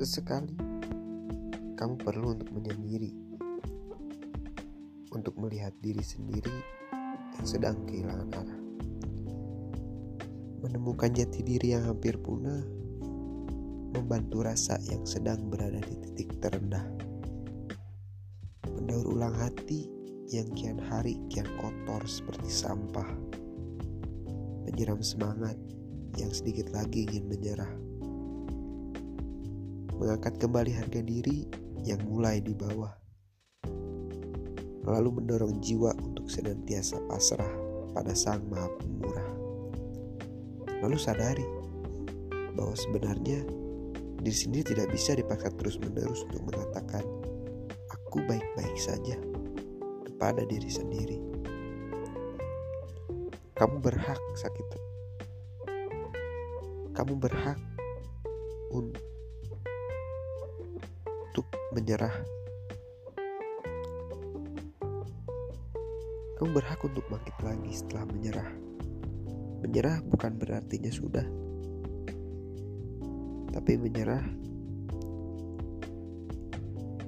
Sesekali kamu perlu untuk menyendiri, untuk melihat diri sendiri yang sedang kehilangan arah, menemukan jati diri yang hampir punah, membantu rasa yang sedang berada di titik terendah, mendaur ulang hati yang kian hari kian kotor seperti sampah, menyiram semangat yang sedikit lagi ingin menyerah mengangkat kembali harga diri yang mulai di bawah, lalu mendorong jiwa untuk senantiasa pasrah pada Sang Maha Pemurah. Lalu sadari bahwa sebenarnya diri sendiri tidak bisa dipaksa terus-menerus untuk mengatakan aku baik-baik saja kepada diri sendiri. Kamu berhak sakit. Kamu berhak untuk menyerah. Kamu berhak untuk bangkit lagi setelah menyerah. Menyerah bukan berartinya sudah, tapi menyerah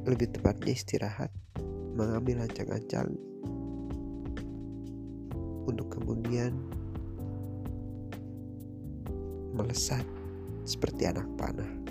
lebih tepatnya istirahat, mengambil ancang-ancang untuk kemudian melesat seperti anak panah.